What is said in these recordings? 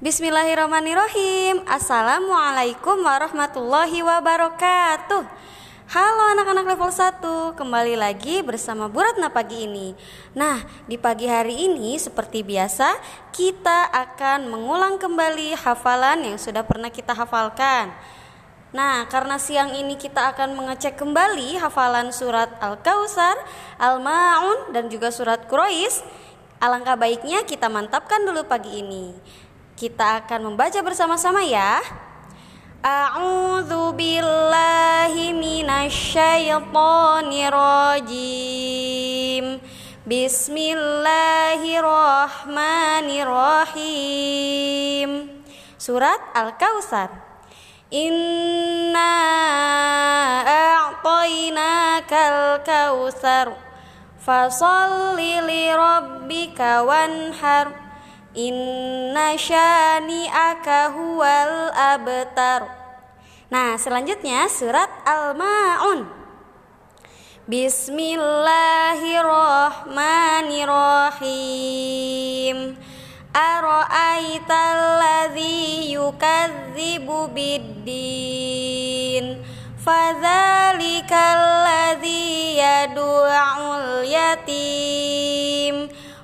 Bismillahirrahmanirrahim Assalamualaikum warahmatullahi wabarakatuh Halo anak-anak level 1 Kembali lagi bersama Bu Ratna pagi ini Nah di pagi hari ini seperti biasa Kita akan mengulang kembali hafalan yang sudah pernah kita hafalkan Nah, karena siang ini kita akan mengecek kembali hafalan surat Al-Kausar, Al-Ma'un, dan juga surat Quraisy. Alangkah baiknya kita mantapkan dulu pagi ini. Kita akan membaca bersama-sama ya. A'udzu billahi minasyaitonir rajim. Bismillahirrahmanirrahim. Surat Al-Kautsar. Inna a'tainakal kautsar. Fasalli li rabbika wanhar. Inna syani'aka huwal abtar. Nah selanjutnya surat Al-Ma'un. Bismillahirrahmanirrahim. Ara'aital ladzi yukadzibu biddin? Fadzalikal ladzi yadu'ul yatim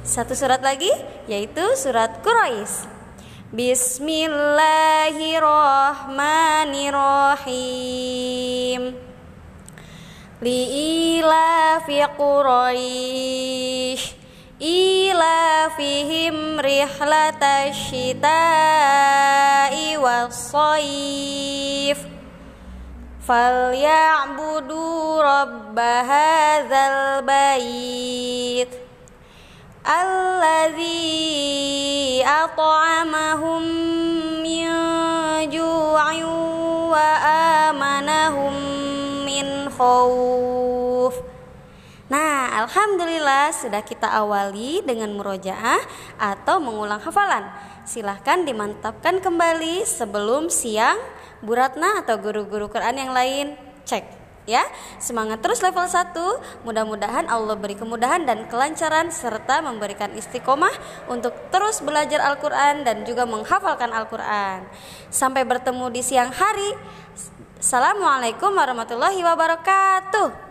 Satu surat lagi yaitu surat Quraisy. Bismillahirrahmanirrahim. Li'ilafi Quraisy ilafihim rihlatasyita'i was-sayf falyabudu rabb hadzal bait alladzi ju'in wa amanahum min khauf Nah, alhamdulillah sudah kita awali dengan murojaah atau mengulang hafalan. Silahkan dimantapkan kembali sebelum siang Buratna atau guru-guru Quran yang lain. Cek ya. Semangat terus level 1. Mudah-mudahan Allah beri kemudahan dan kelancaran serta memberikan istiqomah untuk terus belajar Al-Qur'an dan juga menghafalkan Al-Qur'an. Sampai bertemu di siang hari. Assalamualaikum warahmatullahi wabarakatuh.